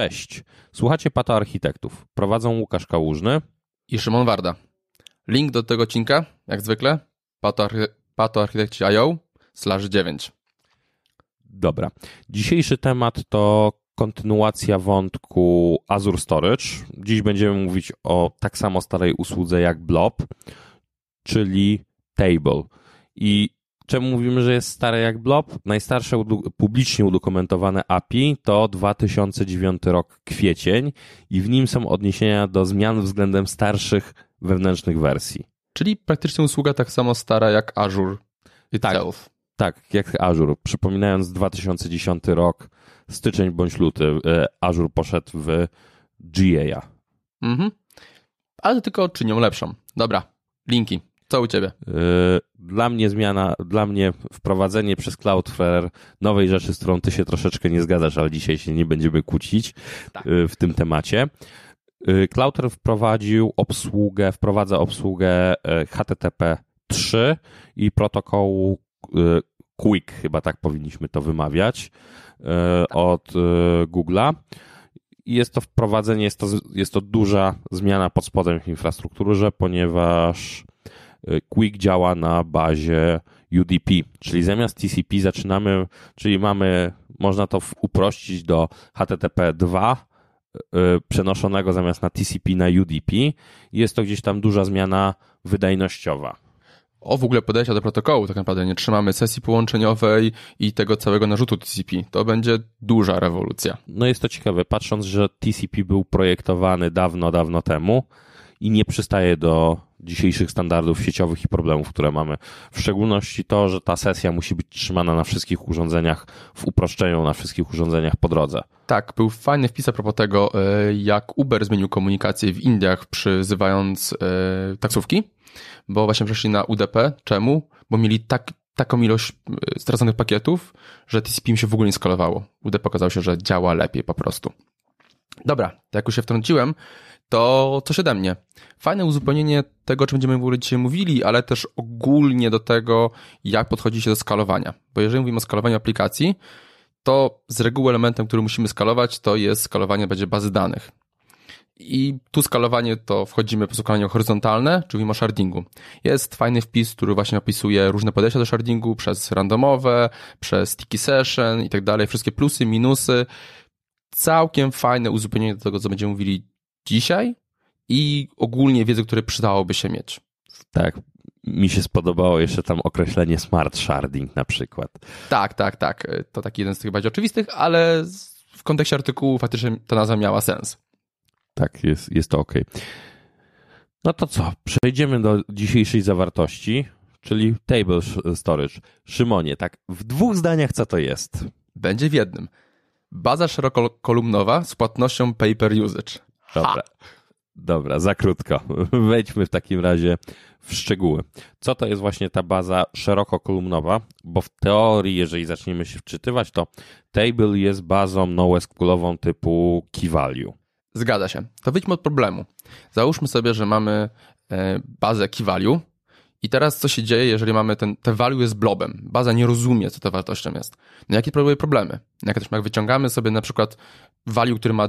Cześć, słuchacie Pato Architektów. Prowadzą Łukasz Kałużny i Szymon Warda. Link do tego odcinka, jak zwykle, patoarchitekci.io slash 9. Dobra. Dzisiejszy temat to kontynuacja wątku Azure Storage. Dziś będziemy mówić o tak samo starej usłudze jak Blob, czyli Table. I Czemu mówimy, że jest stare jak blob? Najstarsze publicznie udokumentowane API to 2009 rok kwiecień i w nim są odniesienia do zmian względem starszych wewnętrznych wersji. Czyli praktycznie usługa tak samo stara jak Azure itself. Tak, tak jak Azure. Przypominając 2010 rok, styczeń bądź luty, e, Azure poszedł w GA. Mhm. Ale tylko czynią lepszą. Dobra, linki. Co u ciebie? E, dla mnie zmiana, dla mnie wprowadzenie przez Cloudflare nowej rzeczy, z którą ty się troszeczkę nie zgadzasz, ale dzisiaj się nie będziemy kłócić tak. E, w tym temacie. E, Cloudflare wprowadził obsługę, wprowadza obsługę HTTP 3 i protokołu Quick, chyba tak powinniśmy to wymawiać, od Google'a. Jest to wprowadzenie, jest to, jest to duża zmiana pod spodem w infrastrukturze, ponieważ Y, Quick działa na bazie UDP, czyli zamiast TCP zaczynamy, czyli mamy, można to uprościć do HTTP 2, y, przenoszonego zamiast na TCP na UDP. Jest to gdzieś tam duża zmiana wydajnościowa. O w ogóle podejścia do protokołu, tak naprawdę nie trzymamy sesji połączeniowej i tego całego narzutu TCP. To będzie duża rewolucja. No jest to ciekawe, patrząc, że TCP był projektowany dawno, dawno temu i nie przystaje do dzisiejszych standardów sieciowych i problemów, które mamy. W szczególności to, że ta sesja musi być trzymana na wszystkich urządzeniach w uproszczeniu, na wszystkich urządzeniach po drodze. Tak, był fajny wpis a propos tego, e, jak Uber zmienił komunikację w Indiach, przyzywając e, taksówki, bo właśnie przeszli na UDP. Czemu? Bo mieli tak, taką ilość e, straconych pakietów, że TCP im się w ogóle nie skalowało. UDP okazało się, że działa lepiej po prostu. Dobra, jak już się wtrąciłem, to coś ode mnie. Fajne uzupełnienie tego, o czym będziemy w ogóle dzisiaj mówili, ale też ogólnie do tego, jak podchodzi się do skalowania. Bo jeżeli mówimy o skalowaniu aplikacji, to z reguły elementem, który musimy skalować, to jest skalowanie będzie bazy danych. I tu skalowanie to wchodzimy po skalowaniu horyzontalne, czyli mówimy o shardingu. Jest fajny wpis, który właśnie opisuje różne podejścia do shardingu przez randomowe, przez sticky session i tak dalej, wszystkie plusy, minusy. Całkiem fajne uzupełnienie do tego, co będziemy mówili dzisiaj i ogólnie wiedzę, które przydałoby się mieć. Tak, mi się spodobało jeszcze tam określenie smart sharding na przykład. Tak, tak, tak. To taki jeden z tych bardziej oczywistych, ale w kontekście artykułu faktycznie ta nazwa miała sens. Tak, jest, jest to ok. No to co? Przejdziemy do dzisiejszej zawartości, czyli table storage. Szymonie, tak, w dwóch zdaniach co to jest? Będzie w jednym. Baza szerokokolumnowa z płatnością pay per usage. Dobra. Dobra, za krótko. Wejdźmy w takim razie w szczegóły. Co to jest właśnie ta baza szerokokolumnowa? Bo w teorii, jeżeli zaczniemy się wczytywać, to table jest bazą NoSQLową typu key value. Zgadza się. To wyjdźmy od problemu. Załóżmy sobie, że mamy e, bazę key value i teraz co się dzieje, jeżeli mamy ten, te value jest blobem? Baza nie rozumie, co to wartością jest. No jakie były problemy? Jak też jak wyciągamy sobie na przykład value, który ma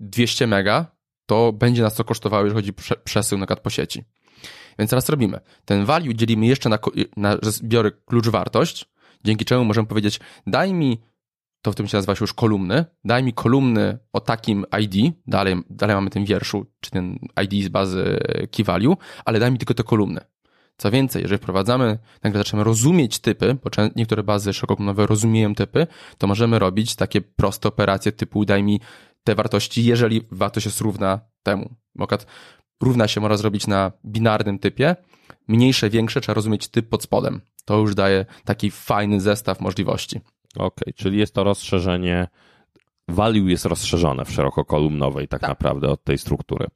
200 mega, to będzie nas to kosztowało, jeżeli chodzi o przesył na po sieci. Więc teraz robimy. Ten value dzielimy jeszcze na, na że biorę klucz wartość, dzięki czemu możemy powiedzieć, daj mi, to w tym się nazywa się już kolumny, daj mi kolumny o takim ID, dalej, dalej mamy ten wierszu, czy ten ID z bazy key value, ale daj mi tylko te kolumny. Co więcej, jeżeli wprowadzamy, nagle zaczynamy rozumieć typy, bo niektóre bazy szerokokolumnowe rozumieją typy, to możemy robić takie proste operacje typu daj mi te wartości, jeżeli wartość jest równa temu. Mokat równa się można zrobić na binarnym typie, mniejsze, większe trzeba rozumieć typ pod spodem. To już daje taki fajny zestaw możliwości. Okej, okay, czyli jest to rozszerzenie, value jest rozszerzone w szerokokolumnowej tak, tak, naprawdę od tej struktury.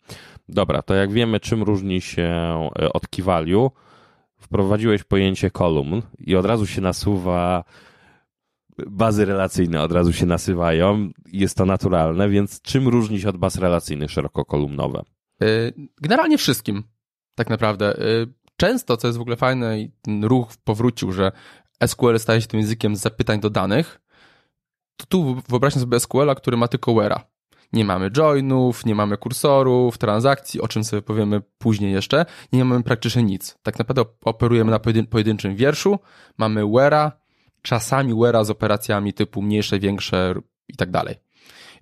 Dobra, to jak wiemy, czym różni się e, od key value, wprowadziłeś pojęcie kolumn i od razu się nasuwa bazy relacyjne od razu się nasywają, jest to naturalne, więc czym różni się od baz relacyjnych szerokokolumnowe? Y, generalnie wszystkim, tak naprawdę. Y, często, co jest w ogóle fajne i ten ruch powrócił, że SQL staje się tym językiem zapytań do danych, to tu wyobraźmy sobie SQL-a, który ma tylko where'a. Nie mamy joinów, nie mamy kursorów, transakcji, o czym sobie powiemy później jeszcze. Nie mamy praktycznie nic. Tak naprawdę operujemy na pojedynczym wierszu, mamy where'a, czasami where'a z operacjami typu mniejsze, większe i tak dalej.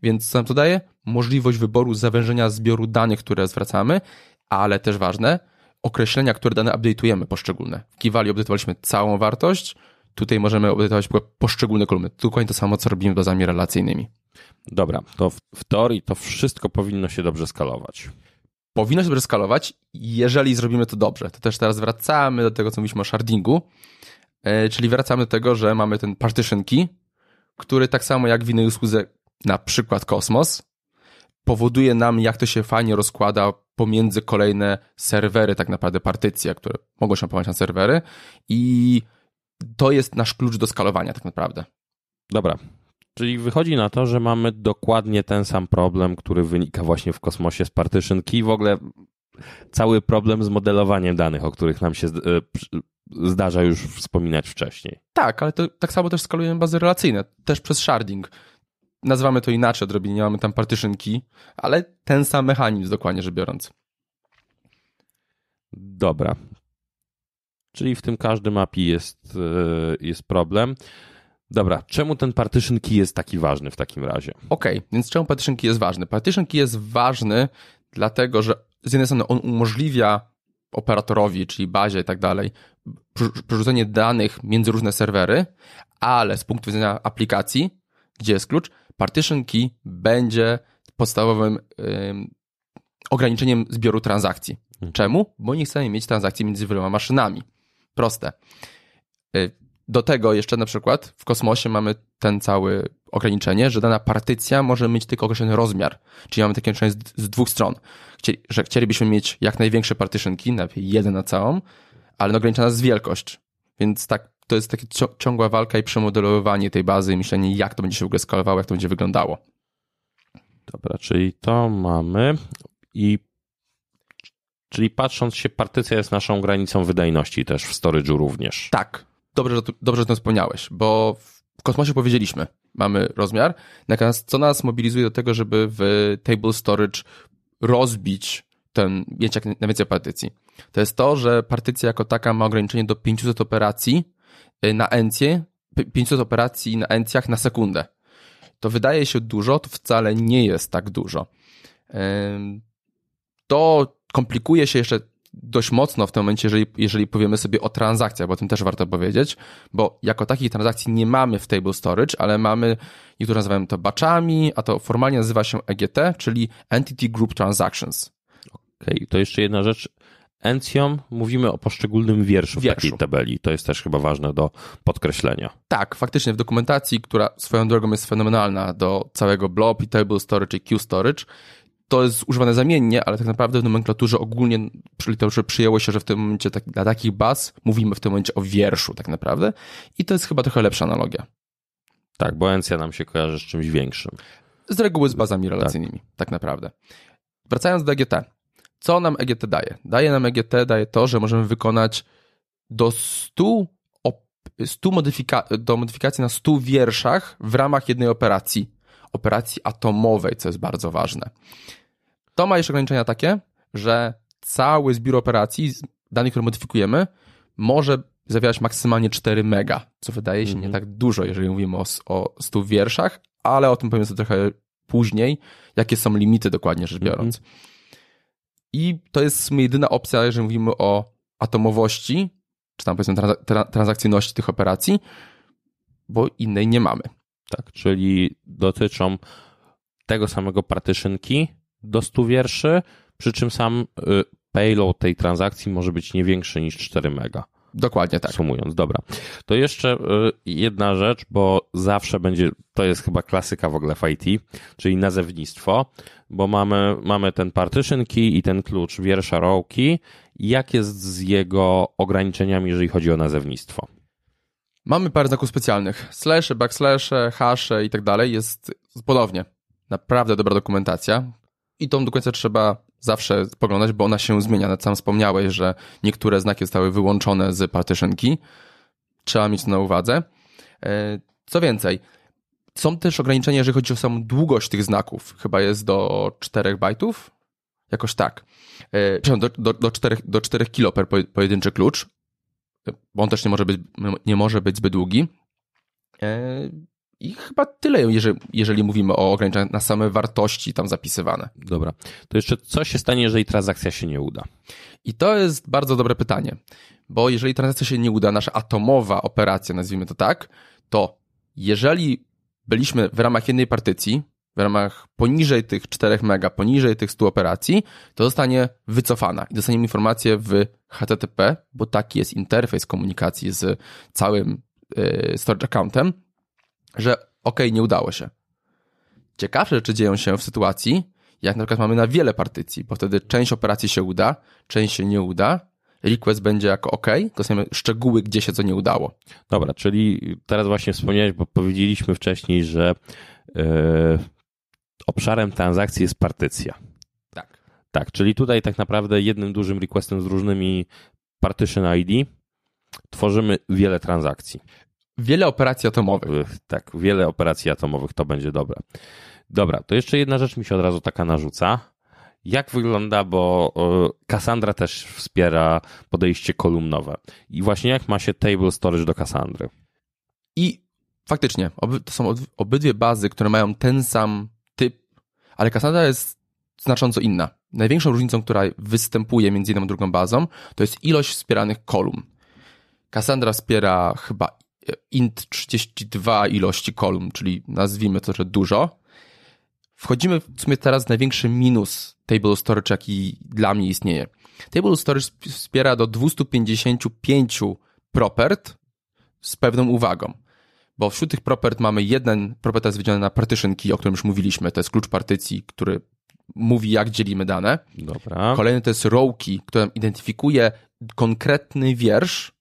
Więc co nam to daje? Możliwość wyboru zawężenia zbioru danych, które zwracamy, ale też ważne, określenia, które dane update'ujemy poszczególne. W Kivali update'owaliśmy całą wartość, tutaj możemy update'ować poszczególne kolumny. Dokładnie to samo, co robimy bazami relacyjnymi. Dobra, to w, w teorii to wszystko powinno się dobrze skalować. Powinno się dobrze skalować, jeżeli zrobimy to dobrze. To też teraz wracamy do tego, co mówiliśmy o shardingu, czyli wracamy do tego, że mamy ten partition key, który tak samo jak w innej usłudze, na przykład Cosmos, powoduje nam, jak to się fajnie rozkłada pomiędzy kolejne serwery, tak naprawdę partycje, które mogą się opakować na serwery i to jest nasz klucz do skalowania tak naprawdę. Dobra. Czyli wychodzi na to, że mamy dokładnie ten sam problem, który wynika właśnie w kosmosie z partition key. W ogóle cały problem z modelowaniem danych, o których nam się e, zdarza już wspominać wcześniej. Tak, ale to, tak samo też skalujemy bazy relacyjne, też przez sharding. Nazywamy to inaczej odrobinę, mamy tam partition key, ale ten sam mechanizm dokładnie rzecz biorąc. Dobra. Czyli w tym każdym API jest, e, jest problem. Dobra, czemu ten partition key jest taki ważny w takim razie? Okej, okay, więc czemu partition key jest ważny? Partition key jest ważny dlatego, że z jednej strony on umożliwia operatorowi, czyli bazie i tak dalej, przerzucenie danych między różne serwery, ale z punktu widzenia aplikacji, gdzie jest klucz, partition key będzie podstawowym ograniczeniem zbioru transakcji. Hmm. Czemu? Bo nie chcemy mieć transakcji między wieloma maszynami. Proste. Y, do tego jeszcze na przykład w kosmosie mamy ten cały ograniczenie, że dana partycja może mieć tylko określony rozmiar. Czyli mamy takie ograniczenie z, z dwóch stron. Chcieli, że chcielibyśmy mieć jak największe partition key, najlepiej jeden na całą, ale ograniczona jest wielkość. Więc tak, to jest taka ciągła walka i przemodelowywanie tej bazy i myślenie, jak to będzie się w ogóle skalowało, jak to będzie wyglądało. Dobra, czyli to mamy i czyli patrząc się, partycja jest naszą granicą wydajności też w storage'u również. Tak, dobrze, że, dobrze, że to wspomniałeś, bo w kosmosie powiedzieliśmy, mamy rozmiar, natomiast co nas mobilizuje do tego, żeby w table storage rozbić ten, mieć jak najwięcej partycji. To jest to, że partycja jako taka ma ograniczenie do 500 operacji y, na encję, 500 operacji na encjach na sekundę. To wydaje się dużo, to wcale nie jest tak dużo. To komplikuje się jeszcze dość mocno w tym momencie, jeżeli, jeżeli powiemy sobie o transakcjach, bo o tym też warto powiedzieć, bo jako takich transakcji nie mamy w table storage, ale mamy, niektórzy nazywają to batchami, a to formalnie nazywa się EGT, czyli Entity Group Transactions. Okej, okay, to jeszcze jedna rzecz. Encją mówimy o poszczególnym wierszu, wierszu w takiej tabeli. To jest też chyba ważne do podkreślenia. Tak, faktycznie w dokumentacji, która swoją drogą jest fenomenalna do całego blob i table storage i queue storage, to jest używane zamiennie, ale tak naprawdę w nomenklaturze ogólnie przy literaturze przyjęło się, że w tym momencie tak, dla takich baz mówimy w tym momencie o wierszu tak naprawdę i to jest chyba trochę lepsza analogia. Tak, bo encja nam się kojarzy z czymś większym. Z reguły z bazami relacyjnymi, tak, tak naprawdę. Wracając do EGT. Co nam EGT daje? Daje nam EGT, daje to, że możemy wykonać do 100, 100 modyfika do modyfikacji na 100 wierszach w ramach jednej operacji. Operacji atomowej, co jest bardzo ważne. To ma jeszcze ograniczenia takie, że cały zbiór operacji, danych, które modyfikujemy, może zawierać maksymalnie 4 mega, co wydaje się mm -hmm. nie mhm. tak dużo, jeżeli mówimy o, o 100 wierszach, ale o tym powiem sobie trochę później, jakie są limity dokładnie rzecz biorąc. Mm -hmm. I to jest w sumie jedyna opcja, jeżeli mówimy o atomowości, czy tam powiedzmy transakcyjności tych operacji, bo innej nie mamy. Tak, czyli dotyczą tego samego partition key, do 100 wierszy, przy czym sam y, payload tej transakcji może być nie większy niż 4 mega. Dokładnie tak. Sumując, dobra. To jeszcze y, jedna rzecz, bo zawsze będzie, to jest chyba klasyka w ogóle w IT, czyli nazewnictwo, bo mamy, mamy ten partition key i ten klucz wiersza row key. Jak jest z jego ograniczeniami, jeżeli chodzi o nazewnictwo? Mamy parę znaków specjalnych. Slashe, backslashe, hasze i tak dalej. Jest ponownie naprawdę dobra dokumentacja i tą do końca trzeba zawsze spoglądać, bo ona się zmienia. Nawet sam wspomniałeś, że niektóre znaki zostały wyłączone z partition key. Trzeba mieć to na uwadze. E, co więcej, są też ograniczenia, jeżeli chodzi o samą długość tych znaków. Chyba jest do 4 bajtów. Jakoś tak. E, do, do, do, 4, do 4 kilo per pojedynczy klucz, bo on też nie może być, nie może być zbyt długi. E, I chyba tyle, jeżeli, jeżeli mówimy o ograniczeniach na same wartości tam zapisywane. Dobra. To jeszcze co się stanie, jeżeli transakcja się nie uda? I to jest bardzo dobre pytanie, bo jeżeli transakcja się nie uda, nasza atomowa operacja, nazwijmy to tak, to jeżeli byliśmy w ramach jednej partycji, w ramach poniżej tych 4 mega, poniżej tych 100 operacji, to zostanie wycofana i dostaniemy informację w HTTP, bo taki jest interfejs komunikacji z całym yy, storage accountem, że ok, nie udało się. Ciekawsze rzeczy dzieją się w sytuacji, jak na przykład mamy na wiele partycji, bo wtedy część operacji się uda, część się nie uda, request będzie jako OK, dostaniemy szczegóły, gdzie się co nie udało. Dobra, czyli teraz właśnie wspomniałeś, bo powiedzieliśmy wcześniej, że yy, obszarem transakcji jest partycja. Tak. Tak, czyli tutaj tak naprawdę jednym dużym requestem z różnymi partition ID tworzymy wiele transakcji. Wiele operacji atomowych. Tak, wiele operacji atomowych to będzie dobre. Dobra, to jeszcze jedna rzecz mi się od razu taka narzuca. Jak wygląda, bo Cassandra też wspiera podejście kolumnowe. I właśnie jak ma się table storage do Cassandry? I faktycznie, to są obydwie bazy, które mają ten sam typ, ale Cassandra jest znacząco inna. Największą różnicą, która występuje między jedną a drugą bazą, to jest ilość wspieranych kolumn. Cassandra wspiera chyba int 32 ilości kolumn, czyli nazwijmy to, że dużo. Wchodzimy w sumie teraz w największy minus Table Storage, jaki dla mnie istnieje. Table Storage wspiera do 255 propert z pewną uwagą. Bo wśród tych propert mamy jeden propert jest wydzielony na partition key, o którym już mówiliśmy. To jest klucz partycji, który mówi, jak dzielimy dane. Dobra. Kolejny to jest row key, który identyfikuje konkretny wiersz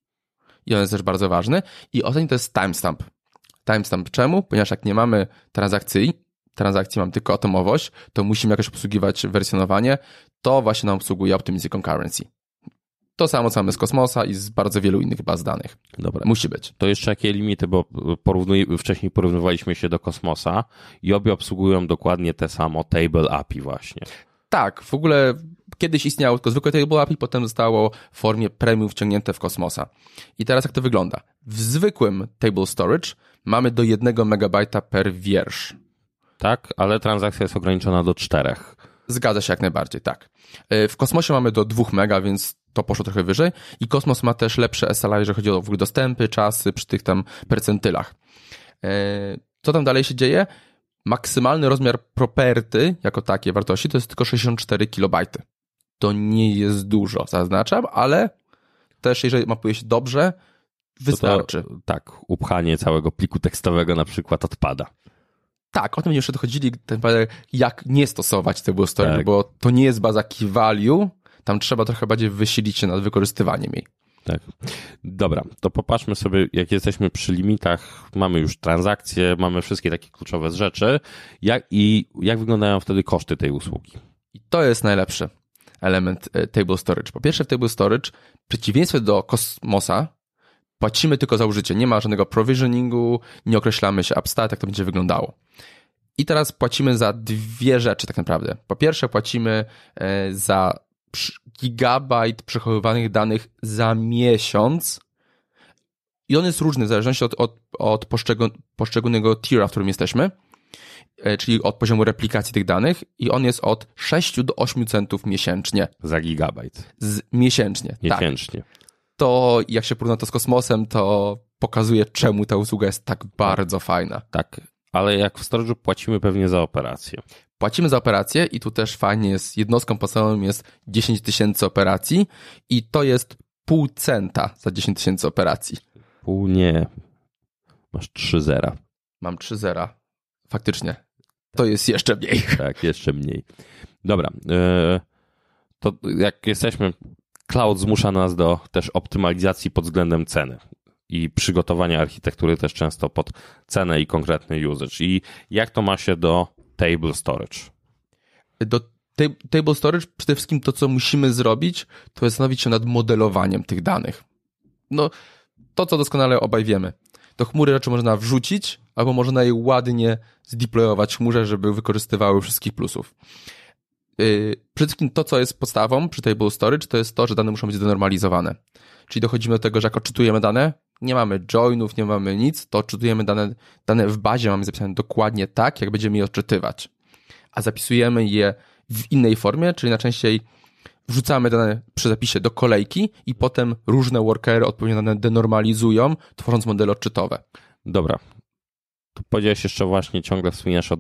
i on jest też bardzo ważny. I ostatni to jest timestamp. Timestamp czemu? Ponieważ jak nie mamy transakcji, transakcji mam tylko atomowość, to musimy jakoś obsługiwać wersjonowanie. To właśnie nam obsługuje Optimism Concurrency. To samo co mamy z Kosmosa i z bardzo wielu innych baz danych. Dobra. Musi być. To jeszcze jakie limity, bo porównuj, wcześniej porównywaliśmy się do Kosmosa i obie obsługują dokładnie te samo Table API właśnie. Tak, w ogóle kiedyś istniało tylko zwykłe Table API, potem zostało w formie premium wciągnięte w Kosmosa. I teraz jak to wygląda? W zwykłym Table Storage mamy do 1 MB per wiersz. Tak, ale transakcja jest ograniczona do 4. Zgadza się jak najbardziej, tak. E, w Kosmosie mamy do 2 mega, więc to poszło trochę wyżej. I Kosmos ma też lepsze SLA, jeżeli chodzi o w ogóle dostępy, czasy przy tych tam percentylach. E, co tam dalej się dzieje? Maksymalny rozmiar property, jako takie wartości, to jest tylko 64 kilobajty. To nie jest dużo, zaznaczam, ale też jeżeli mapuje się dobrze, wystarczy. To to, tak, upchanie całego pliku tekstowego na przykład odpada. Tak, o tym jeszcze dochodzili, jak nie stosować tego storage, tak. bo to nie jest baza key value, tam trzeba trochę bardziej wysilić się nad wykorzystywaniem jej. Tak. Dobra, to popatrzmy sobie, jak jesteśmy przy limitach, mamy już transakcje, mamy wszystkie takie kluczowe rzeczy, jak, i jak wyglądają wtedy koszty tej usługi. I to jest najlepszy element e, Table Storage. Po pierwsze, w Table Storage, w przeciwieństwie do Cosmosa, płacimy tylko za użycie. Nie ma żadnego provisioningu, nie określamy się upstate, jak to będzie wyglądało. I teraz płacimy za dwie rzeczy tak naprawdę. Po pierwsze, płacimy e, za gigabajt przechowywanych danych za miesiąc. I on jest różny w zależności od, od, od poszczególnego tiera, w którym jesteśmy, e, czyli od poziomu replikacji tych danych. I on jest od 6 do 8 centów miesięcznie. Za gigabajt. Z, miesięcznie. Tak. Miesięcznie. Tak. To jak się porówna to z kosmosem, to pokazuje, czemu ta usługa jest tak bardzo fajna. Tak, ale jak w storage'u płacimy pewnie za operację. Płacimy za operację i tu też fajnie jest, jednostką podstawową jest 10 tysięcy operacji i to jest pół centa za 10 tysięcy operacji. Pół nie. Masz 3 zera. Mam 3 zera. Faktycznie. To jest jeszcze mniej. Tak, jeszcze mniej. Dobra. E, to jak jesteśmy, cloud zmusza nas do też optymalizacji pod względem ceny i przygotowania architektury też często pod cenę i konkretny usage. I jak to ma się do table storage? Do table storage przede wszystkim to, co musimy zrobić, to zastanowić się nad modelowaniem tych danych. No, to, co doskonale obaj wiemy. Do chmury rzeczy można wrzucić, albo można je ładnie zdeployować chmurze, żeby wykorzystywały wszystkich plusów. Yy, przede wszystkim to, co jest podstawą przy table storage, to jest to, że dane muszą być denormalizowane. Czyli dochodzimy do tego, że jak odczytujemy dane, nie mamy joinów, nie mamy nic, to odczytujemy dane, dane w bazie, mamy zapisane dokładnie tak, jak będziemy je odczytywać. A zapisujemy je w innej formie, czyli najczęściej wrzucamy dane przy zapisie do kolejki i potem różne workery odpowiednio dane denormalizują, tworząc modele odczytowe. Dobra. Tu powiedziałeś jeszcze właśnie, ciągle wspominasz o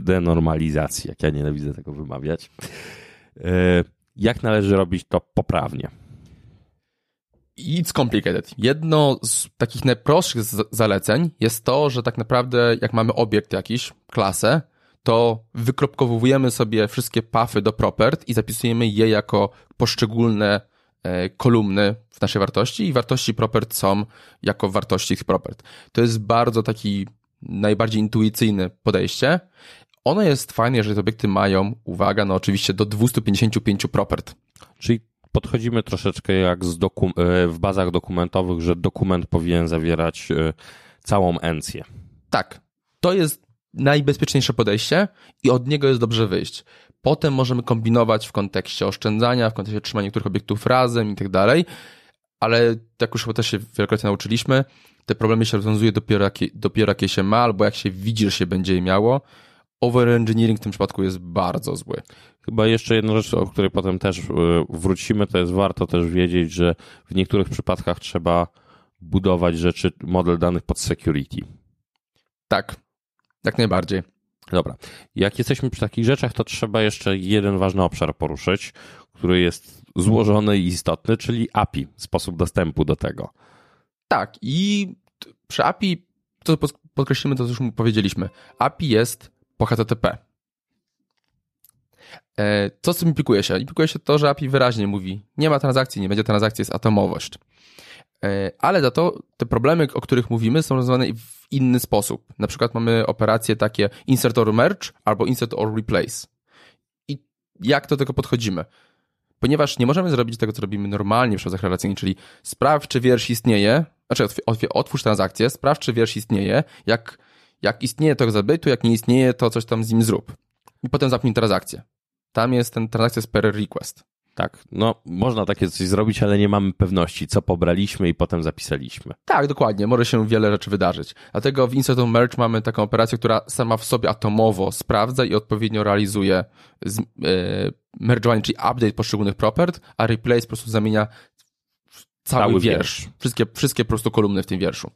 denormalizacji, jak ja nienawidzę tego wymawiać. E, jak należy robić to poprawnie? It's complicated. Jedno z takich najprostszych zaleceń jest to, że tak naprawdę jak mamy obiekt jakiś, klasę, to wykropkowujemy sobie wszystkie pafy do propert i zapisujemy je jako poszczególne e, kolumny w naszej wartości i wartości propert są jako wartości tych propert. To jest bardzo taki najbardziej intuicyjne podejście. Ono jest fajne, jeżeli te obiekty mają, uwaga, no oczywiście do 255 propert. Czyli podchodzimy troszeczkę jak z e, w bazach dokumentowych, że dokument powinien zawierać e, całą encję. Tak. To jest najbezpieczniejsze podejście i od niego jest dobrze wyjść. Potem możemy kombinować w kontekście oszczędzania, w kontekście trzymania niektórych obiektów razem i tak dalej, ale jak już chyba też się wielokrotnie nauczyliśmy, te problemy się rozwiązuje dopiero jak, dopiero jak je się ma, albo jak się widzi, że się będzie je miało. Overengineering w tym przypadku jest bardzo zły. Chyba jeszcze jedna rzecz, o której potem też e, wrócimy, to jest warto też wiedzieć, że w niektórych przypadkach trzeba budować rzeczy, model danych pod security. Tak, jak najbardziej. Dobra. Jak jesteśmy przy takich rzeczach, to trzeba jeszcze jeden ważny obszar poruszyć, który jest złożony i istotny, czyli API, sposób dostępu do tego. Tak, i przy API, to podkreślimy to, co już powiedzieliśmy. API jest po HTTP. E, co z tym implikuje się? Implikuje się to, że API wyraźnie mówi, nie ma transakcji, nie będzie transakcji, jest atomowość. E, ale za to te problemy, o których mówimy, są rozwiązane w inny sposób. Na przykład mamy operacje takie insert or merge albo insert or replace. I jak do tego podchodzimy? Ponieważ nie możemy zrobić tego, co robimy normalnie w przewodach relacyjnych, czyli sprawdź, czy wiersz istnieje, znaczy otwórz transakcję, sprawdź, czy wiersz istnieje, jak, jak istnieje to zabytu, jak nie istnieje, to coś tam z nim zrób. I potem zapnij transakcję. Tam jest ten transakcja z per request. Tak, no można takie coś zrobić, ale nie mamy pewności, co pobraliśmy i potem zapisaliśmy. Tak, dokładnie, może się wiele rzeczy wydarzyć. Dlatego w Insert Merge mamy taką operację, która sama w sobie atomowo sprawdza i odpowiednio realizuje z, yy, merge'owanie, czyli update poszczególnych propert, a replace po prostu zamienia cały, cały wiersz. wiersz. Wszystkie, wszystkie po prostu kolumny w tym wierszu.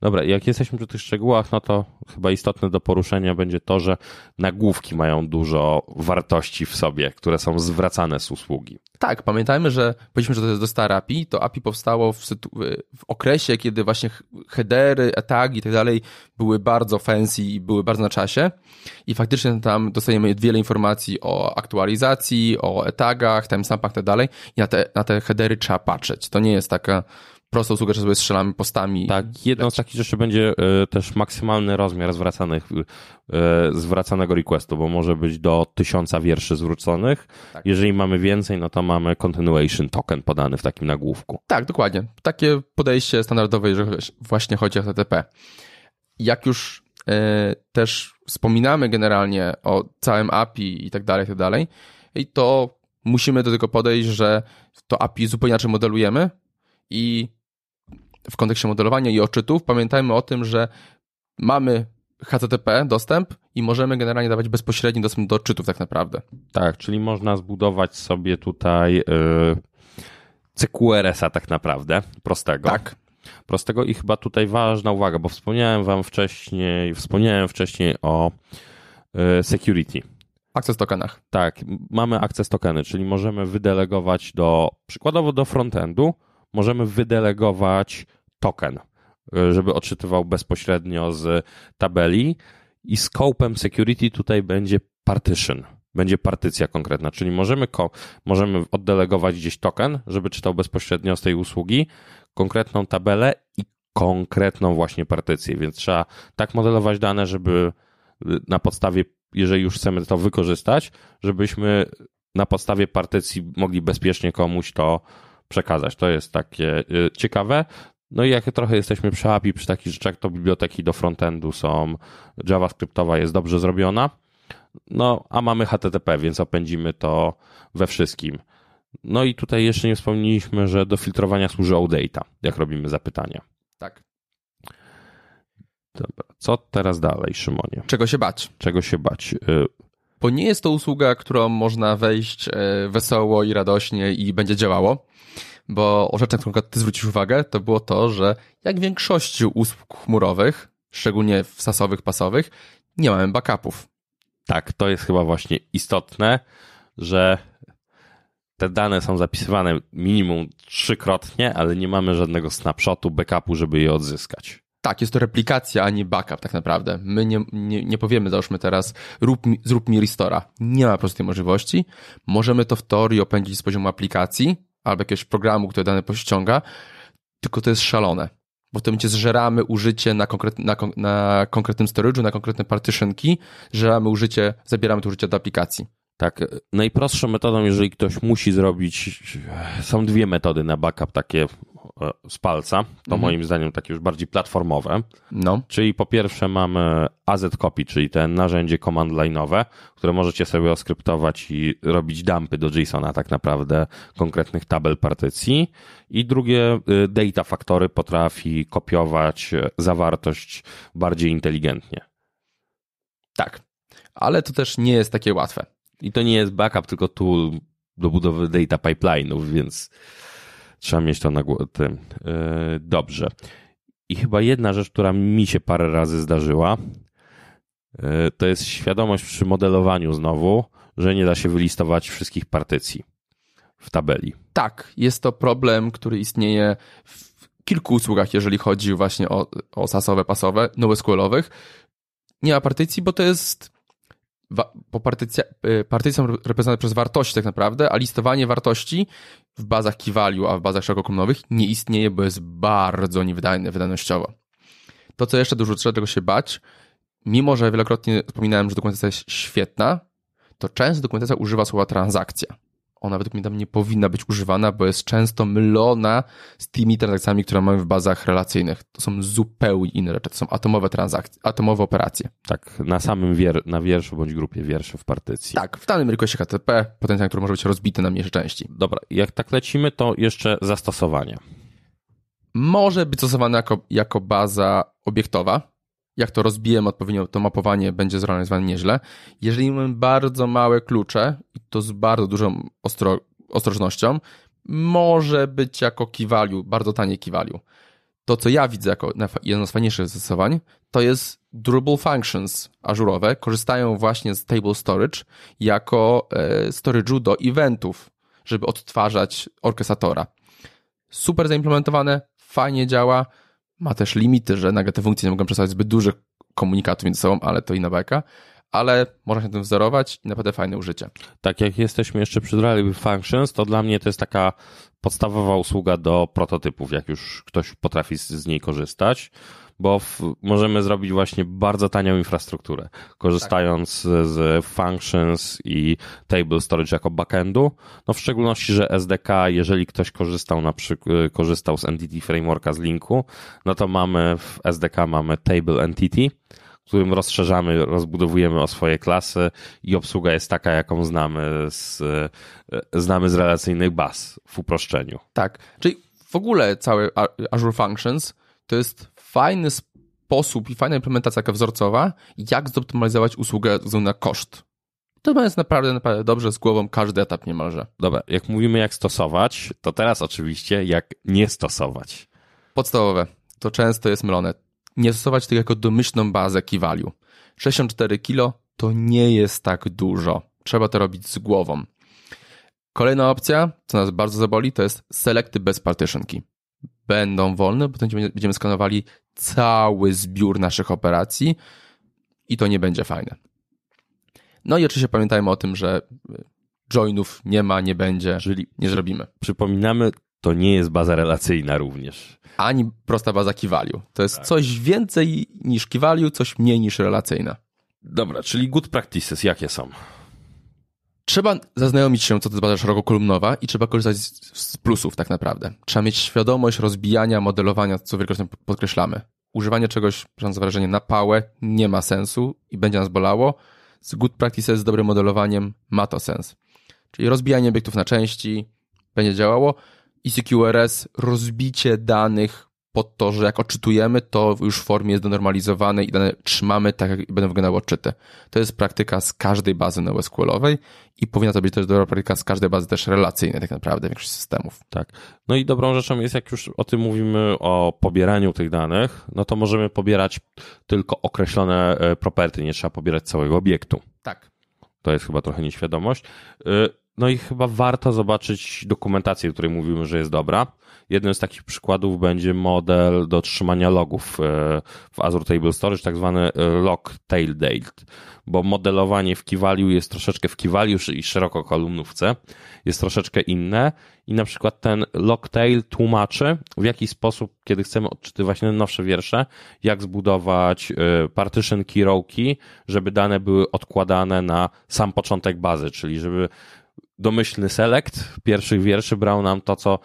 Dobra, jak jesteśmy przy tych szczegółach, no to chyba istotne do poruszenia będzie to, że nagłówki mają dużo wartości w sobie, które są zwracane z usługi. Tak, pamiętajmy, że powiedzieliśmy, że to jest do stare API, to API powstało w, w okresie, kiedy właśnie headery, etagi i tak dalej były bardzo fancy i były bardzo na czasie i faktycznie tam dostajemy wiele informacji o aktualizacji, o etagach, timestampach i tak dalej i na te, na te headery trzeba patrzeć. To nie jest taka prosta usługa, że sobie strzelamy postami. Tak, jedną z takich rzeczy będzie e, też maksymalny rozmiar zwracanych, e, zwracanego requestu, bo może być do tysiąca wierszy zwróconych. Tak. Jeżeli mamy więcej, no to mamy continuation token podany w takim nagłówku. Tak, dokładnie. Takie podejście standardowe, jeżeli właśnie chodzi o HTTP. Jak już e, też wspominamy generalnie o całym API i tak dalej, i tak dalej, i to musimy do tego podejść, że to API zupełnie inaczej modelujemy i w kontekście modelowania i odczytów pamiętajmy o tym, że mamy HTTP dostęp i możemy generalnie dawać bezpośredni dostęp do odczytów tak naprawdę. Tak, czyli można zbudować sobie tutaj yy, CQRS-a tak naprawdę, prostego. Tak. Prostego i chyba tutaj ważna uwaga, bo wspomniałem wam wcześniej, wspomniałem wcześniej o yy, security. Access tokenach. Tak, mamy access tokeny, czyli możemy wydelegować do, przykładowo do frontendu, możemy wydelegować token, y, żeby odczytywał bezpośrednio z tabeli i scope'em security tutaj będzie partition. Będzie partycja konkretna, czyli możemy, możemy oddelegować gdzieś token, żeby czytał bezpośrednio z tej usługi konkretną tabelę i konkretną właśnie partycję, więc trzeba tak modelować dane, żeby y, na podstawie, jeżeli już chcemy to wykorzystać, żebyśmy na podstawie partycji mogli bezpiecznie komuś to przekazać. To jest takie y, ciekawe. No i jak trochę jesteśmy przy API, przy takich rzeczach, to biblioteki do frontendu są, JavaScriptowa jest dobrze zrobiona, no a mamy HTTP, więc opędzimy to we wszystkim. No i tutaj jeszcze nie wspomnieliśmy, że do filtrowania służy OData, jak robimy zapytania. Tak. Dobra. Co teraz dalej, Szymonie? Czego się bać? Czego się bać? Y, Bo nie jest to usługa, którą można wejść e, wesoło i radośnie i będzie działało. Bo rzecz, na którą ty zwrócisz uwagę, to było to, że jak w większości usług chmurowych, szczególnie w sasowych, pasowych, nie mamy backupów. Tak, to jest chyba właśnie istotne, że te dane są zapisywane minimum trzykrotnie, ale nie mamy żadnego snapshotu, backupu, żeby je odzyskać. Tak, jest to replikacja, a nie backup tak naprawdę. My nie, nie, nie powiemy, załóżmy teraz, rób mi, zrób mi restora. Nie ma po prostu tej możliwości. Możemy to w teorii opędzić z poziomu aplikacji albo jakiegoś programu, który dane pościąga, tylko to jest szalone. Bo w tym momencie zżeramy użycie na, konkret, na, na konkretnym storage'u, na konkretne partitionki, zżeramy użycie, zabieramy to użycie do aplikacji. Tak, najprostszą metodą, jeżeli ktoś musi zrobić, są dwie metody na backup, takie z palca, to moim zdaniem takie już bardziej platformowe. No, Czyli po pierwsze mamy AZ Copy, czyli te narzędzie command line'owe, które możecie sobie oskryptować i robić dumpy do JSONa tak naprawdę konkretnych tabel partycji. I drugie, y, Data Factory potrafi kopiować y, zawartość bardziej inteligentnie. tak. Ale to też nie jest takie łatwe. I to nie jest backup, tylko tool do budowy data pipeline'ów, więc trzeba mieć to na głowie. Dobrze. I chyba jedna rzecz, która mi się parę razy zdarzyła, yy, to jest świadomość przy modelowaniu znowu, że nie da się wylistować wszystkich partycji w tabeli. Tak, jest to problem, który istnieje w kilku usługach, jeżeli chodzi właśnie o, o sasowe, pasowe, NoSQL-owych. Nie ma partycji, bo to jest bo partycja, y, partycje są reprezentowane przez wartości tak naprawdę, a listowanie wartości w bazach key value, a w bazach szerokokolumnowych nie istnieje, bo jest bardzo niewydajne wydajnościowo. To, co jeszcze dużo trzeba tego się bać, mimo że wielokrotnie wspominałem, że dokumentacja jest świetna, to często dokumentacja używa słowa transakcja. Ona według mnie tam nie powinna być używana, bo jest często mylona z tymi transakcjami, które mamy w bazach relacyjnych. To są zupełnie inne rzeczy. To są atomowe transakcje, atomowe operacje. Tak, na samym wier- na wierszu bądź grupie wierszy w partycji. Tak, w danym requestie HTTP potencjał, który może być rozbity na mniejsze części. Dobra, jak tak lecimy, to jeszcze zastosowania. Może być stosowane jako, jako baza obiektowa. Jak to rozbijemy odpowiednio, to mapowanie będzie zrealizowane nieźle. Jeżeli mamy bardzo małe klucze, i to z bardzo dużą ostro, ostrożnością, może być jako key value, bardzo tanie key value. To, co ja widzę jako jedno z fajniejszych zastosowań, to jest durable functions ażurowe. Korzystają właśnie z table storage jako e, storage'u do eventów, żeby odtwarzać orkestratora. Super zaimplementowane, fajnie działa, ma też limity, że nagle te funkcje nie mogą przedstawiać zbyt dużych komunikatów między sobą, ale to inna bajka. Ale można się tym wzorować i naprawdę fajne użycie. tak jak jesteśmy jeszcze przy Reliable Functions, to dla mnie to jest taka podstawowa usługa do prototypów, jak już ktoś potrafi z niej korzystać, bo w, możemy zrobić właśnie bardzo tanią infrastrukturę, korzystając z, z Functions i Table Storage jako backendu. No w szczególności, że SDK, jeżeli ktoś korzystał na przykład, korzystał z Entity Frameworka z linku, no to mamy w SDK mamy Table Entity, którym rozszerzamy, rozbudowujemy o swoje klasy i obsługa jest taka, jaką znamy z, znamy z relacyjnych baz w uproszczeniu. Tak. Czyli w ogóle cały Azure Functions to jest fajny sposób i fajna implementacja taka wzorcowa, jak zoptymalizować usługę na koszt. To jest naprawdę, naprawdę dobrze z głową każdy etap niemalże. Dobra, jak mówimy jak stosować, to teraz oczywiście jak nie stosować. Podstawowe. To często jest mylone. Nie stosować tego jako domyślną bazę key value. 64 kilo to nie jest tak dużo. Trzeba to robić z głową. Kolejna opcja, co nas bardzo zaboli, to jest selecty bez partition key. Będą wolne, bo będziemy skanowali cały zbiór naszych operacji i to nie będzie fajne. No i oczywiście pamiętajmy o tym, że joinów nie ma, nie będzie, Czyli nie zrobimy. przypominamy, to nie jest baza relacyjna również. ani prosta baza key value. To jest coś więcej niż key value, coś mniej niż relacyjna. Dobra, czyli good practices jakie są? Trzeba zaznajomić się, co to jest baza szerokokolumnowa i trzeba korzystać z, plusów tak naprawdę. Trzeba mieć świadomość rozbijania, modelowania, co wielokrotnie podkreślamy. Używanie czegoś, mam wrażenie, na pałę nie ma sensu i będzie nas bolało. Z good practices, z dobrym modelowaniem ma to sens. Czyli rozbijanie obiektów na części będzie działało. ECQRS, rozbicie danych pod to, że jak odczytujemy, to już w formie jest denormalizowane i dane trzymamy tak, jak będą wyglądały odczyty. To jest praktyka z każdej bazy NoSQL-owej i powinna to być też dobra praktyka z każdej bazy też relacyjnej tak naprawdę, większość systemów. Tak. No i dobrą rzeczą jest, jak już o tym mówimy, o pobieraniu tych danych, no to możemy pobierać tylko określone e, property, nie trzeba pobierać całego obiektu. Tak. To jest chyba trochę nieświadomość. No i chyba warto zobaczyć dokumentację, w której mówimy, że jest dobra. Jednym z takich przykładów będzie model do trzymania logów e, w Azure Table Storage, tak zwany e, log date, bo modelowanie w Kivaliu jest troszeczkę w Kivaliu i szeroko kolumnówce jest troszeczkę inne i na przykład ten log tail tłumaczy w jaki sposób, kiedy chcemy odczytywać nowsze wiersze, jak zbudować e, partition key żeby dane były odkładane na sam początek bazy, czyli żeby domyślny select pierwszych wierszy brał nam to, co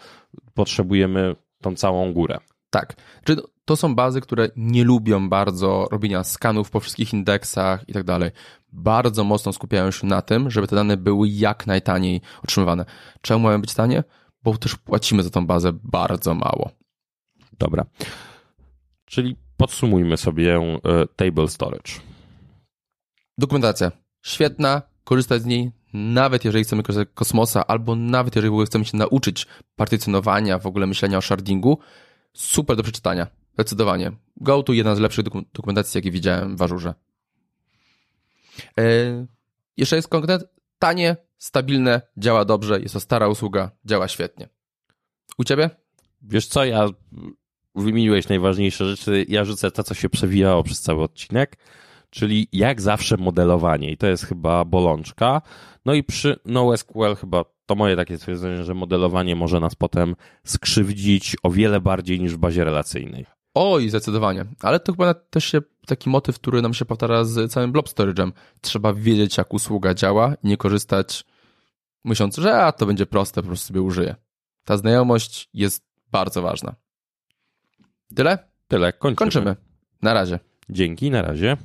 potrzebujemy, tą całą górę. Tak. Czy to są bazy, które nie lubią bardzo robienia skanów po wszystkich indeksach i tak dalej. Bardzo mocno skupiają się na tym, żeby te dane były jak najtaniej otrzymywane. Czemu mają być tanie? Bo też płacimy za tą bazę bardzo mało. Dobra. Czyli podsumujmy sobie e, table storage. Dokumentacja. Świetna, korzystać z niej nawet jeżeli chcemy korzystać z kosmosa, albo nawet jeżeli chcemy się nauczyć partycjonowania, w ogóle myślenia o shardingu, super do przeczytania. Zdecydowanie. Go to jedna z lepszych dokumentacji, jakie widziałem w Ażurze. Yy, jeszcze jest konkret, tanie, stabilne, działa dobrze, jest to stara usługa, działa świetnie. U ciebie? Wiesz co, ja wymieniłeś najważniejsze rzeczy, ja rzucę to, co się przewijało przez cały odcinek czyli jak zawsze modelowanie i to jest chyba bolączka. No i przy NoSQL chyba to moje takie stwierdzenie, że modelowanie może nas potem skrzywdzić o wiele bardziej niż w bazie relacyjnej. Oj, zdecydowanie. Ale to chyba też się taki motyw, który nam się powtarza z całym blob storage'em. Trzeba wiedzieć, jak usługa działa i nie korzystać myśląc, że a, to będzie proste, po prostu sobie użyję. Ta znajomość jest bardzo ważna. Tyle? Tyle, kończymy. kończymy. Na razie. Dzięki, na razie.